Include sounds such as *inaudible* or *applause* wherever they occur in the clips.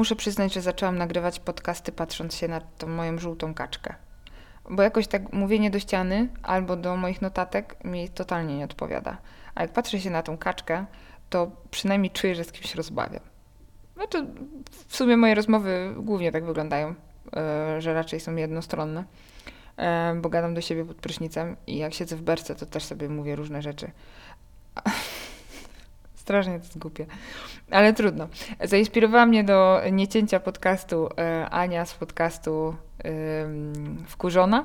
muszę przyznać, że zaczęłam nagrywać podcasty patrząc się na tą moją żółtą kaczkę. Bo jakoś tak mówienie do ściany albo do moich notatek mi totalnie nie odpowiada. A jak patrzę się na tą kaczkę, to przynajmniej czuję, że z kimś rozmawiam. Znaczy, w sumie moje rozmowy głównie tak wyglądają, e, że raczej są jednostronne, e, bo gadam do siebie pod prysznicem i jak siedzę w berce, to też sobie mówię różne rzeczy. *laughs* Strasznie to jest głupie. Ale trudno. Zainspirowała mnie do niecięcia podcastu e, Ania z podcastu Wkurzona.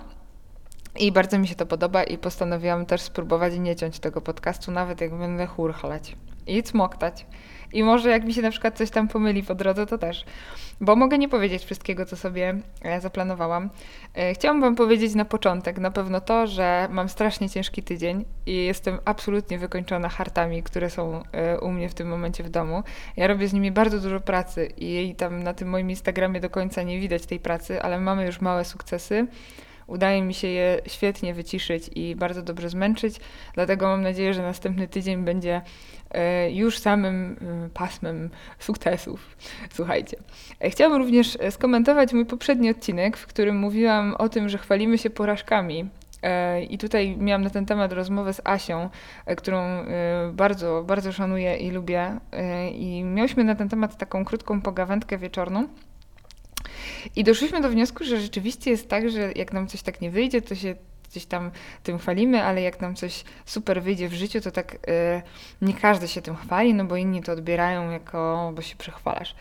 I bardzo mi się to podoba i postanowiłam też spróbować nie ciąć tego podcastu, nawet jak będę churchlać i cmoktać. I może jak mi się na przykład coś tam pomyli po drodze, to też. Bo mogę nie powiedzieć wszystkiego, co sobie e, zaplanowałam. E, chciałam Wam powiedzieć na początek na pewno to, że mam strasznie ciężki tydzień i jestem absolutnie wykończona hartami, które są e, u mnie w tym momencie w domu. Ja robię z nimi bardzo dużo pracy i tam na tym moim Instagramie do końca nie widać tej pracy, ale mamy już małe sukcesy. Udaje mi się je świetnie wyciszyć i bardzo dobrze zmęczyć, dlatego mam nadzieję, że następny tydzień będzie e, już samym e, pasmem sukcesów. Słuchajcie. E, chciałam również skomentować mój poprzedni odcinek, w którym mówiłam o tym, że chwalimy się porażkami i tutaj miałam na ten temat rozmowę z Asią, którą bardzo, bardzo szanuję i lubię. I miałyśmy na ten temat taką krótką pogawędkę wieczorną. I doszliśmy do wniosku, że rzeczywiście jest tak, że jak nam coś tak nie wyjdzie, to się gdzieś tam tym chwalimy, ale jak nam coś super wyjdzie w życiu, to tak yy, nie każdy się tym chwali, no bo inni to odbierają jako, bo się przechwalasz.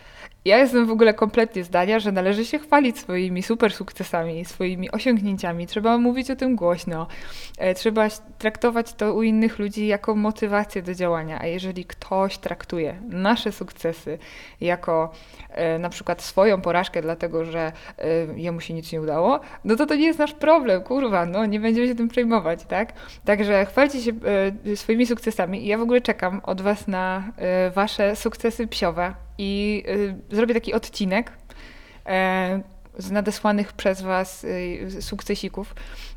Ja jestem w ogóle kompletnie zdania, że należy się chwalić swoimi super sukcesami, swoimi osiągnięciami. Trzeba mówić o tym głośno. E, trzeba traktować to u innych ludzi jako motywację do działania. A jeżeli ktoś traktuje nasze sukcesy jako e, na przykład swoją porażkę, dlatego że e, jemu się nic nie udało, no to to nie jest nasz problem, kurwa, no nie będziemy się tym przejmować, tak? Także chwalcie się swoimi sukcesami i ja w ogóle czekam od Was na Wasze sukcesy psiowe, i y, zrobię taki odcinek e, z nadesłanych przez Was y, sukcesików,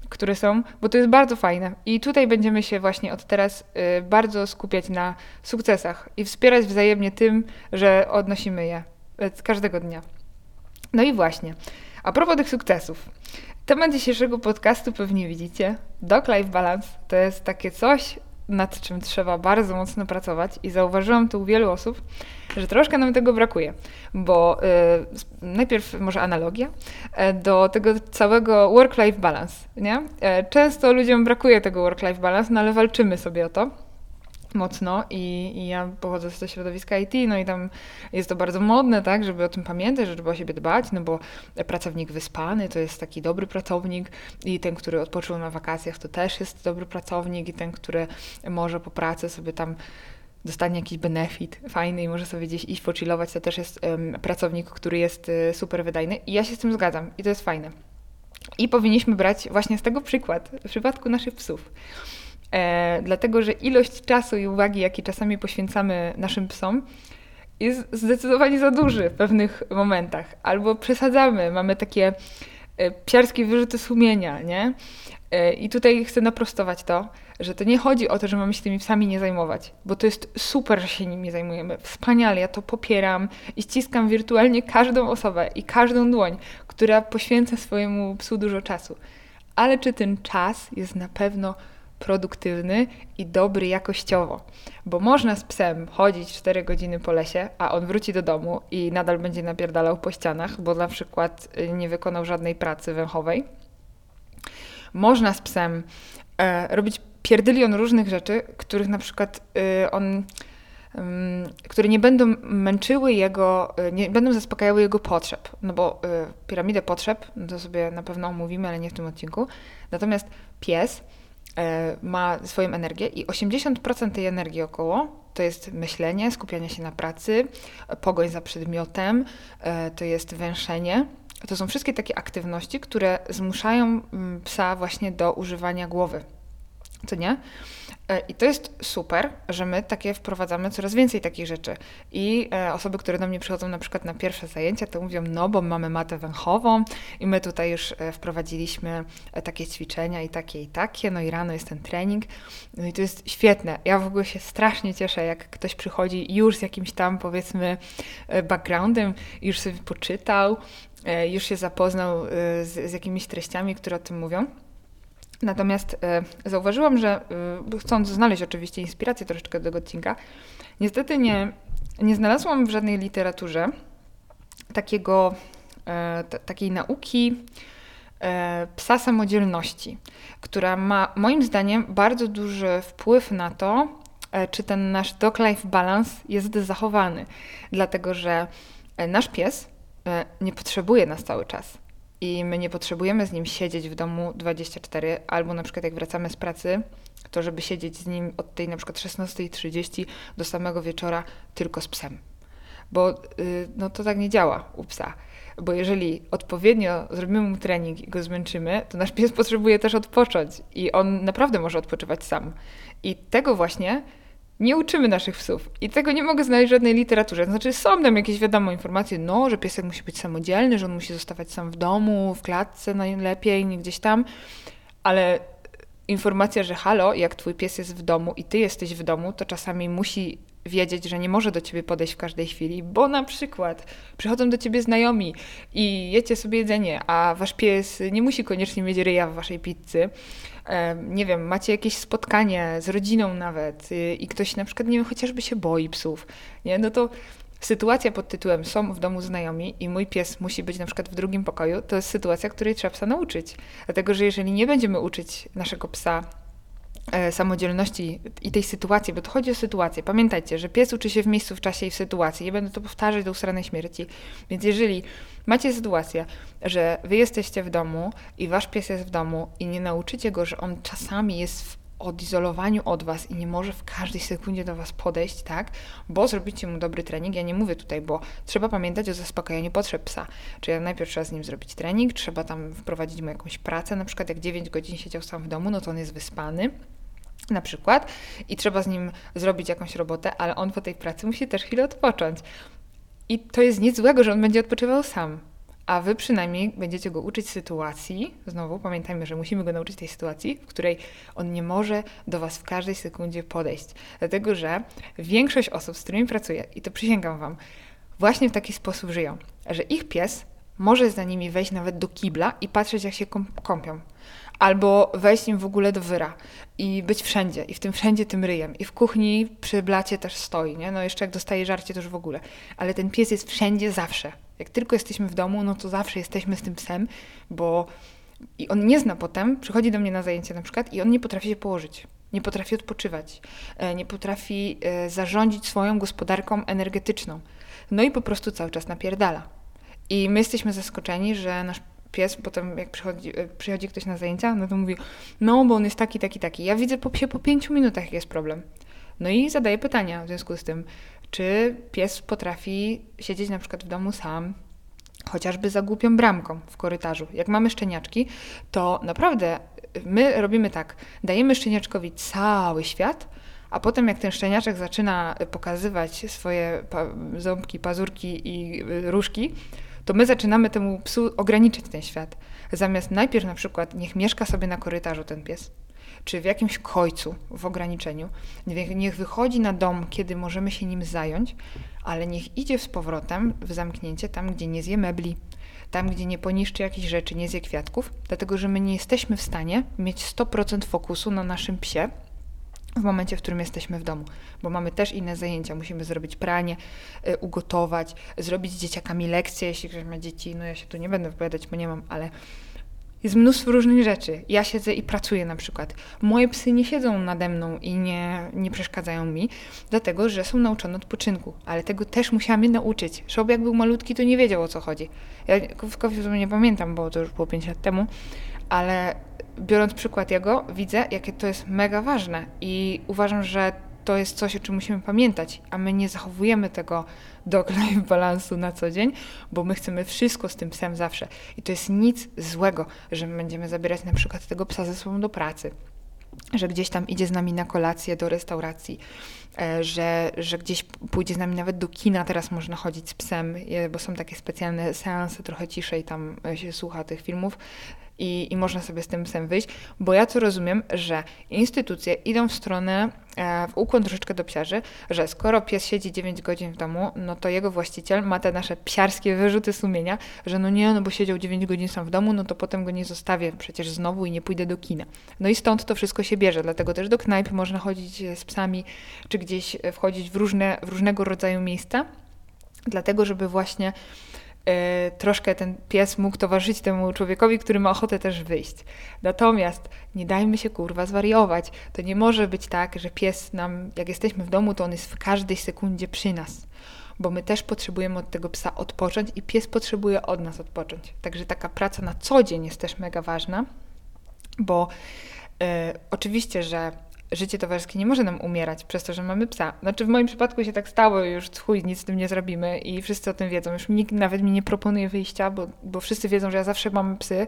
które są, bo to jest bardzo fajne. I tutaj będziemy się właśnie od teraz y, bardzo skupiać na sukcesach i wspierać wzajemnie tym, że odnosimy je e, każdego dnia. No i właśnie, a propos tych sukcesów. Temat dzisiejszego podcastu pewnie widzicie. Dog Life Balance to jest takie coś, nad czym trzeba bardzo mocno pracować i zauważyłam tu u wielu osób, że troszkę nam tego brakuje, bo y, najpierw może analogia y, do tego całego work-life balance, nie? Y, często ludziom brakuje tego work-life balance, no ale walczymy sobie o to mocno i, i, ja pochodzę ze środowiska IT, no i tam jest to bardzo modne, tak, żeby o tym pamiętać, żeby o siebie dbać, no bo pracownik wyspany to jest taki dobry pracownik i ten, który odpoczął na wakacjach, to też jest dobry pracownik i ten, który może po pracy sobie tam dostanie jakiś benefit fajny i może sobie gdzieś iść pochillować, to też jest um, pracownik, który jest y, super wydajny i ja się z tym zgadzam i to jest fajne. I powinniśmy brać właśnie z tego przykład w przypadku naszych psów. E, dlatego, że ilość czasu i uwagi, jaki czasami poświęcamy naszym psom, jest zdecydowanie za duży w pewnych momentach. Albo przesadzamy, mamy takie e, psiarskie wyrzuty sumienia, nie? E, I tutaj chcę naprostować to, że to nie chodzi o to, że mamy się tymi psami nie zajmować, bo to jest super, że się nimi zajmujemy. Wspaniale, ja to popieram i ściskam wirtualnie każdą osobę i każdą dłoń, która poświęca swojemu psu dużo czasu. Ale czy ten czas jest na pewno produktywny i dobry jakościowo. Bo można z psem chodzić 4 godziny po lesie, a on wróci do domu i nadal będzie napierdalał po ścianach, bo na przykład y, nie wykonał żadnej pracy węchowej. Można z psem e, robić pierdylion różnych rzeczy, których na przykład y, on które nie będą męczyły jego, y, nie będą zaspokajały jego potrzeb. No bo y, piramidę potrzeb, no to sobie na pewno omówimy, ale nie w tym odcinku. Natomiast pies ma swoją energię i 80% tej energii około to jest myślenie, skupianie się na pracy, pogoń za przedmiotem, e, to jest węszenie. To są wszystkie takie aktywności, które zmuszają mm, psa właśnie do używania głowy. Co nie? E, I to jest super, że my takie wprowadzamy coraz więcej takich rzeczy. I e, osoby, które do mnie przychodzą na przykład na pierwsze zajęcia, to mówią, no bo mamy matę węchową i my tutaj już e, wprowadziliśmy takie ćwiczenia i takie i takie, no i rano jest ten trening. No i to jest świetne. Ja w ogóle się strasznie cieszę, jak ktoś przychodzi już z jakimś tam powiedzmy backgroundem, już sobie poczytał, już się zapoznał z, z jakimiś treściami, które o tym mówią. Natomiast e, zauważyłam, że e, chcąc znaleźć oczywiście inspirację troszeczkę do tego odcinka, niestety nie, nie znalazłam w żadnej literaturze takiego, e, takiej nauki psa samodzielności, która ma moim zdaniem bardzo duży wpływ na to, czy ten nasz dog-life balance jest zachowany. Dlatego, że nasz pies nie potrzebuje nas cały czas i my nie potrzebujemy z nim siedzieć w domu 24, albo na przykład jak wracamy z pracy, to żeby siedzieć z nim od tej na przykład 16.30 do samego wieczora tylko z psem. Bo yy, no to tak nie działa u psa. Bo jeżeli odpowiednio zrobimy mu trening i go zmęczymy, to nasz pies *laughs* potrzebuje też odpocząć i on naprawdę może odpoczywać sam. I tego właśnie nie uczymy naszych psów. I tego nie mogę znaleźć w żadnej literaturze. Znaczy, są tam jakieś, wiadomo, informacje, no, że piesek musi być samodzielny, że on musi zostawać sam w domu, w klatce najlepiej, nie gdzieś tam, ale informacja, że halo, jak twój pies jest w domu i ty jesteś w domu, to czasami musi wiedzieć, że nie może do ciebie podejść w każdej chwili, bo na przykład przychodzą do ciebie znajomi i jecie sobie jedzenie, a wasz pies nie musi koniecznie mieć ryja w waszej pizzy. Nie wiem, macie jakieś spotkanie z rodziną nawet i ktoś na przykład, nie wiem, chociażby się boi psów, nie? No to sytuacja pod tytułem są w domu znajomi i mój pies musi być na przykład w drugim pokoju, to jest sytuacja, której trzeba psa nauczyć. Dlatego, że jeżeli nie będziemy uczyć naszego psa E, samodzielności i tej sytuacji, bo to chodzi o sytuację. Pamiętajcie, że pies uczy się w miejscu, w czasie i w sytuacji. Nie będę to powtarzać do usranej śmierci. Więc jeżeli macie sytuację, że wy jesteście w domu i wasz pies jest w domu i nie nauczycie go, że on czasami jest w odizolowaniu od was i nie może w każdej sekundzie do was podejść, tak? Bo zrobicie mu dobry trening. Ja nie mówię tutaj, bo trzeba pamiętać o zaspokojeniu potrzeb psa. Czyli najpierw trzeba z nim zrobić trening, trzeba tam wprowadzić mu jakąś pracę, na przykład jak 9 godzin siedział sam w domu, no to on jest wyspany na przykład i trzeba z nim zrobić jakąś robotę, ale on po tej pracy musi też chwilę odpocząć. I to jest nic złego, że on będzie odpoczywał sam. A wy przynajmniej będziecie go uczyć sytuacji, znowu pamiętajmy, że musimy go nauczyć tej sytuacji, w której on nie może do was w każdej sekundzie podejść. Dlatego, że większość osób, z którymi pracuję, i to przysięgam wam, właśnie w taki sposób żyją, że ich pies może za nimi wejść nawet do kibla i patrzeć, jak się kąpią albo wejść im w ogóle do wyra i być wszędzie, i w tym wszędzie tym ryjem. I w kuchni przy blacie też stoi, nie? No jeszcze jak dostaje żarcie, to już w ogóle. Ale ten pies jest wszędzie zawsze. Jak tylko jesteśmy w domu, no to zawsze jesteśmy z tym psem, bo i on nie zna potem, przychodzi do mnie na zajęcie na przykład i on nie potrafi się położyć. Nie potrafi odpoczywać, e, nie potrafi e, zarządzić swoją gospodarką energetyczną. No i po prostu cały czas napierdala. I my jesteśmy zaskoczeni, że nasz pies, potem jak przychodzi, e, przychodzi ktoś na zajęcia, no to mówi, no bo on jest taki, taki, taki. Ja widzę po po pięciu minutach, jest problem. No i zadaję pytania w związku z tym, czy pies potrafi siedzieć na przykład w domu sam, chociażby za głupią bramką w korytarzu. Jak mamy szczeniaczki, to naprawdę my robimy tak, dajemy szczeniaczkowi cały świat, a potem jak ten szczeniaczek zaczyna pokazywać swoje pa ząbki, pazurki i y, różki, to my zaczynamy temu psu ograniczyć ten świat. Zamiast najpierw na przykład niech mieszka sobie na korytarzu ten pies, czy w jakimś kojcu w ograniczeniu, niech wychodzi na dom, kiedy możemy się nim zająć, ale niech idzie z powrotem w zamknięcie tam, gdzie nie zje mebli, tam, gdzie nie poniszczy jakichś rzeczy, nie zje kwiatków, dlatego że my nie jesteśmy w stanie mieć 100% fokusu na naszym psie, w momencie, w którym jesteśmy w domu, bo mamy też inne zajęcia. Musimy zrobić pranie, y, ugotować, zrobić z dzieciakami lekcje, jeśli ktoś ma dzieci. No ja się tu nie będę wypowiadać, bo nie mam, ale jest mnóstwo różnych rzeczy. Ja siedzę i pracuję na przykład. Moje psy nie siedzą nade mną i nie, nie przeszkadzają mi, dlatego że są nauczone odpoczynku. Ale tego też musiałam je nauczyć. Szob jak był malutki, to nie wiedział o co chodzi. Ja w Kofi nie pamiętam, bo to już było 5 lat temu, ale biorąc przykład jego, widzę, jakie to jest mega ważne i uważam, że to jest coś, o czym musimy pamiętać, a my nie zachowujemy tego dog-life *laughs* balansu na co dzień, bo my chcemy wszystko z tym psem zawsze. I to jest nic złego, że my będziemy zabierać na przykład tego psa ze sobą do pracy. że gdzieś tam idzie z nami na kolację do restauracji, że, że gdzieś pójdzie z nami nawet do kina, teraz można chodzić z psem, bo są takie specjalne seanse, trochę ciszej tam się słucha tych filmów i, i można sobie z tym psem wyjść, bo ja to rozumiem, że instytucje idą w stronę, e, w ukłon troszeczkę do psiarzy, że skoro pies siedzi 9 godzin w domu, no to jego właściciel ma te nasze psiarskie wyrzuty sumienia, że no nie, no bo siedział 9 godzin sam w domu, no to potem go nie zostawię przecież znowu i nie pójdę do kina. No i stąd to wszystko się bierze, dlatego też do knajpy można chodzić z psami, czy gdzieś wchodzić w, różne, w różnego rodzaju miejsca, dlatego żeby właśnie E, troszkę ten pies mógł towarzyszyć temu człowiekowi, który ma ochotę też wyjść. Natomiast nie dajmy się kurwa zwariować. To nie może być tak, że pies nam, jak jesteśmy w domu, to on jest w każdej sekundzie przy nas. Bo my też potrzebujemy od tego psa odpocząć i pies potrzebuje od nas odpocząć. Także taka praca na co dzień jest też mega ważna, bo e, oczywiście, że życie towarzyskie nie może nam umierać przez to, że mamy psa. Znaczy w moim przypadku się tak stało, już chuj, nic z tym nie zrobimy i wszyscy o tym wiedzą. Już nikt nawet mi nie proponuje wyjścia, bo, bo wszyscy wiedzą, że ja zawsze mam psy.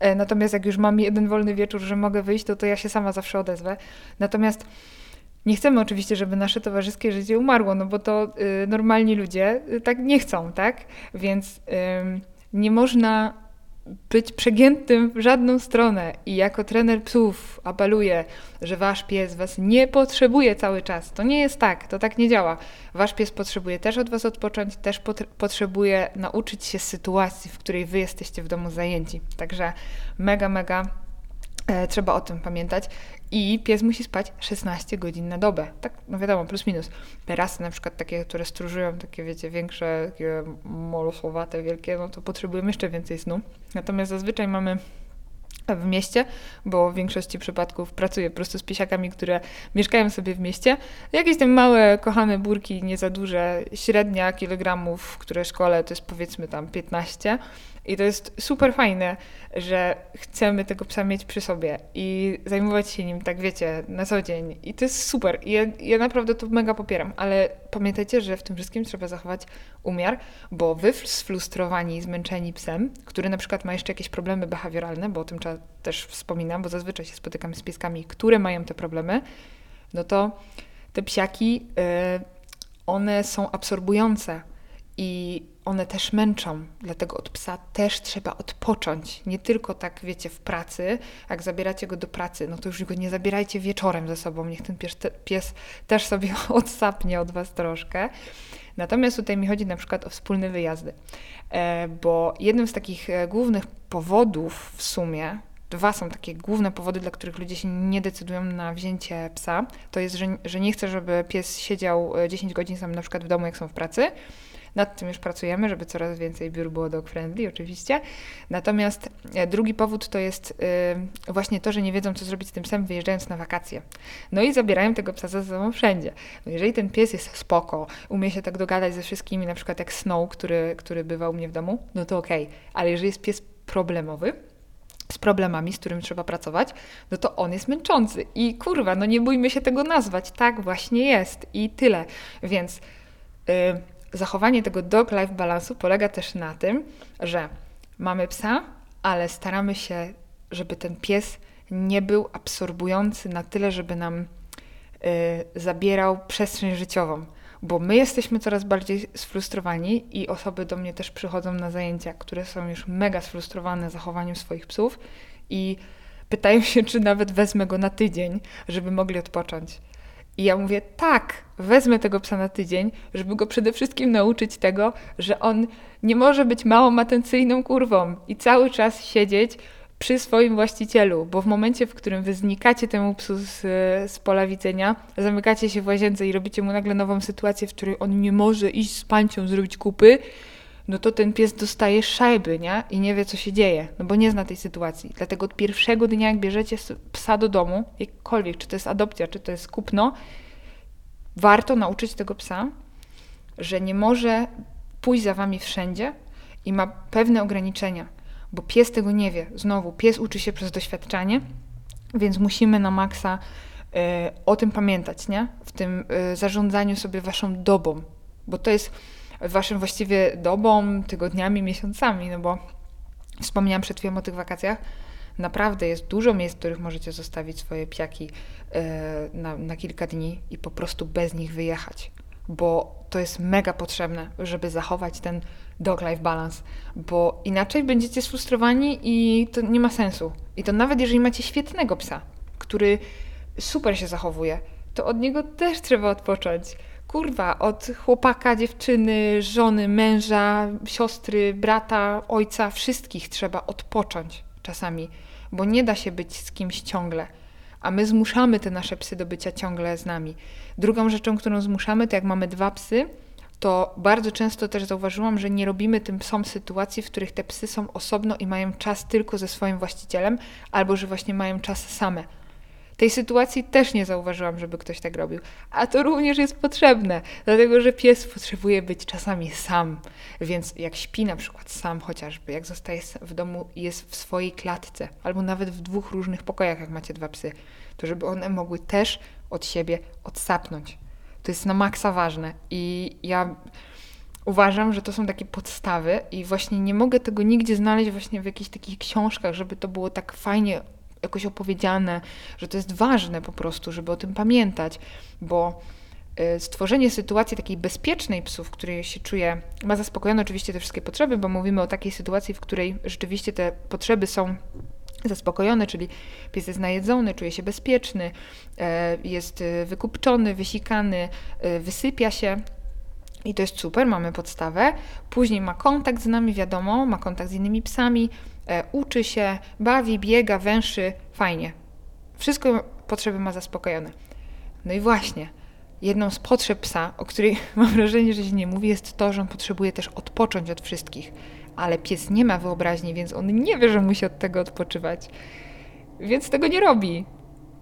E, natomiast jak już mam jeden wolny wieczór, że mogę wyjść, to, to ja się sama zawsze odezwę. Natomiast nie chcemy oczywiście, żeby nasze towarzyskie życie umarło, no bo to y, normalni ludzie y, tak nie chcą, tak? Więc y, nie można być przegiętym w żadną stronę i jako trener psów apeluję, że wasz pies was nie potrzebuje cały czas. To nie jest tak, to tak nie działa. Wasz pies potrzebuje też od was odpocząć, też potrzebuje nauczyć się sytuacji, w której wy jesteście w domu zajęci. Także mega, mega e, trzeba o tym pamiętać. I pies musi spać 16 godzin na dobę. Tak, no wiadomo, plus minus. Terasy na przykład takie, które stróżują, takie wiecie, większe, takie molosowate, wielkie, no to potrzebujemy jeszcze więcej snu. Natomiast zazwyczaj mamy w mieście, bo w większości przypadków pracuję po prostu z piesiakami, które mieszkają sobie w mieście. Jakieś tam małe, kochane burki, nie za duże, średnia kilogramów, które szkole to jest powiedzmy tam 15 i to jest super fajne, że chcemy tego psa mieć przy sobie i zajmować się nim, tak wiecie, na co dzień. I to jest super. I ja, ja naprawdę to mega popieram, ale pamiętajcie, że w tym wszystkim trzeba zachować umiar, bo wy sfrustrowani, zmęczeni psem, który na przykład ma jeszcze jakieś problemy behawioralne, bo o tym też wspominam, bo zazwyczaj się spotykam z pieskami, które mają te problemy, no to te psiaki, yy, one są absorbujące i one też męczą, dlatego od psa też trzeba odpocząć. Nie tylko tak, wiecie, w pracy, jak zabieracie go do pracy, no to już go nie zabierajcie wieczorem ze sobą, niech ten pies, pies też sobie *laughs* odsapnie od was troszkę. Natomiast tutaj mi chodzi na przykład o wspólne wyjazdy, e, bo jednym z takich e, głównych powodów w sumie, dwa są takie główne powody, dla których ludzie się nie decydują na wzięcie psa, to jest, że, że nie chcę, żeby pies siedział 10 e, godzin sam na przykład w domu, jak są w pracy, nad tym już pracujemy, żeby coraz więcej biur było dog friendly, oczywiście. Natomiast e, drugi powód to jest yy, właśnie to, że nie wiedzą, co zrobić z tym psem, wyjeżdżając na wakacje. No i zabierają tego psa ze sobą wszędzie. No jeżeli ten pies jest spoko, umie się tak dogadać ze wszystkimi, na przykład jak Snow, który, który bywa u mnie w domu, no to okej. Okay. Ale jeżeli jest pies problemowy, z problemami, z którym trzeba pracować, no to on jest męczący. I kurwa, no nie bójmy się tego nazwać. Tak właśnie jest. I tyle. Więc yy, zachowanie tego dog-life balansu polega też na tym, że mamy psa, ale staramy się, żeby ten pies nie był absorbujący na tyle, żeby nam y, zabierał przestrzeń życiową. Bo my jesteśmy coraz bardziej sfrustrowani i osoby do mnie też przychodzą na zajęcia, które są już mega sfrustrowane zachowaniem swoich psów i pytają się, czy nawet wezmę go na tydzień, żeby mogli odpocząć. I ja mówię, tak, wezmę tego psa na tydzień, żeby go przede wszystkim nauczyć tego, że on nie może być małą atencyjną kurwą i cały czas siedzieć przy swoim właścicielu, bo w momencie, w którym wy znikacie temu psu z, z pola widzenia, zamykacie się w łazience i robicie mu nagle nową sytuację, w której on nie może iść z pancią zrobić kupy, no to ten pies dostaje szajby, nie? I nie wie, co się dzieje, no bo nie zna tej sytuacji. Dlatego od pierwszego dnia, jak bierzecie psa do domu, jakkolwiek, czy to jest adopcja, czy to jest kupno, warto nauczyć tego psa, że nie może pójść za wami wszędzie i ma pewne ograniczenia, bo pies tego nie wie. Znowu, pies uczy się przez doświadczenie, więc musimy na maksa y, o tym pamiętać, nie? W tym y, zarządzaniu sobie waszą dobą, bo to jest waszym właściwie dobą, tygodniami, miesiącami, no bo wspomniałam przed chwilą o tych wakacjach, naprawdę jest dużo miejsc, w których możecie zostawić swoje psiaki e, na, na kilka dni i po prostu bez nich wyjechać, bo to jest mega potrzebne, żeby zachować ten dog-life balance, bo inaczej będziecie sfrustrowani i to nie ma sensu. I to nawet jeżeli macie świetnego psa, który super się zachowuje, to od niego też trzeba odpocząć. Kurwa, od chłopaka, dziewczyny, żony, męża, siostry, brata, ojca, wszystkich trzeba odpocząć czasami, bo nie da się być z kimś ciągle. A my zmuszamy te nasze psy do bycia ciągle z nami. Drugą rzeczą, którą zmuszamy, to jak mamy dwa psy, to bardzo często też zauważyłam, że nie robimy tym psom sytuacji, w których te psy są osobno i mają czas tylko ze swoim właścicielem, albo że właśnie mają czas same. Tej sytuacji też nie zauważyłam, żeby ktoś tak robił. A to również jest potrzebne, dlatego że pies potrzebuje być czasami sam. Więc jak śpi na przykład sam chociażby, jak zostaje w domu jest w swojej klatce, albo nawet w dwóch różnych pokojach, jak macie dwa psy, to żeby one mogły też od siebie odsapnąć. To jest na maksa ważne i ja uważam, że to są takie podstawy i właśnie nie mogę tego nigdzie znaleźć właśnie w jakichś takich książkach, żeby to było tak fajnie jakoś opowiedziane, że to jest ważne po prostu, żeby o tym pamiętać, bo y, stworzenie sytuacji takiej bezpiecznej psów, w której się czuje, ma zaspokojone oczywiście te wszystkie potrzeby, bo mówimy o takiej sytuacji, w której rzeczywiście te potrzeby są zaspokojone, czyli pies jest najedzony, czuje się bezpieczny, e, jest y, wykupczony, wysikany, y, wysypia się. I to jest super, mamy podstawę. Później ma kontakt z nami, wiadomo, ma kontakt z innymi psami, uczy się, bawi, biega, węszy, fajnie. Wszystko potrzeby ma zaspokojone. No i właśnie, jedną z potrzeb psa, o której *laughs* mam wrażenie, że się nie mówi, jest to, że on potrzebuje też odpocząć od wszystkich. Ale pies nie ma wyobraźni, więc on nie wie, że musi od tego odpoczywać. Więc tego nie robi.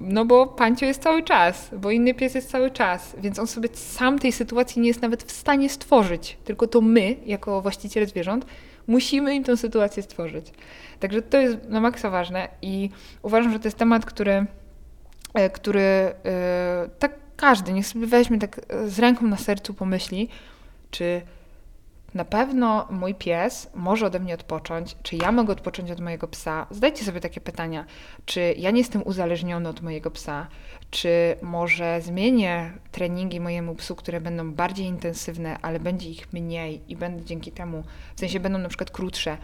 No bo pancio jest cały czas, bo inny pies jest cały czas, więc on sobie sam tej sytuacji nie jest nawet w stanie stworzyć. Tylko to my, jako właściciele zwierząt, musimy im tę sytuację stworzyć. Także to jest na maksa ważne i uważam, że to jest temat, który, e, który e, tak każdy niech sobie weźmie tak z ręką na sercu pomyśli, czy na pewno mój pies może ode mnie odpocząć, czy ja mogę odpocząć od mojego psa. Zadajcie sobie takie pytania, czy ja nie jestem uzależniony od mojego psa, czy może zmienię treningi mojemu psu, które będą bardziej intensywne, ale będzie ich mniej i będę dzięki temu, w sensie będą na przykład krótsze,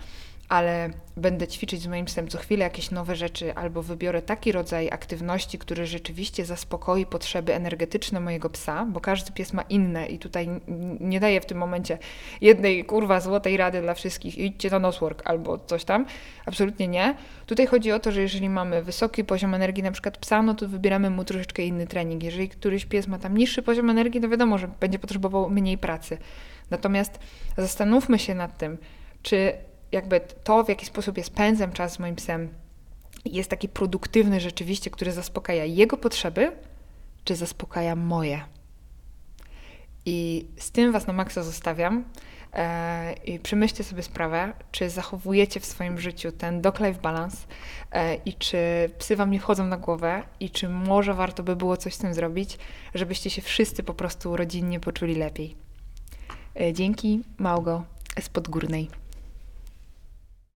ale będę ćwiczyć z moim psem co chwilę jakieś nowe rzeczy, albo wybiorę taki rodzaj aktywności, który rzeczywiście zaspokoi potrzeby energetyczne mojego psa, bo każdy pies ma inne i tutaj nie daję w tym momencie jednej kurwa złotej rady dla wszystkich, idźcie na noswork albo coś tam. Absolutnie nie. Tutaj chodzi o to, że jeżeli mamy wysoki poziom energii na przykład psa, no to wybieramy mu troszeczkę inny trening. Jeżeli któryś pies ma tam niższy poziom energii, to wiadomo, że będzie potrzebował mniej pracy. Natomiast zastanówmy się nad tym, czy jakby to, w jaki sposób ja spędzam czas z moim psem, jest taki produktywny rzeczywiście, który zaspokaja jego potrzeby, czy zaspokaja moje. I z tym Was na maksa zostawiam. E, I przemyślcie sobie sprawę, czy zachowujecie w swoim życiu ten dog-life balance e, i czy psy Wam nie wchodzą na głowę i czy może warto by było coś z tym zrobić, żebyście się wszyscy po prostu rodzinnie poczuli lepiej. E, dzięki, Małgo z Podgórnej.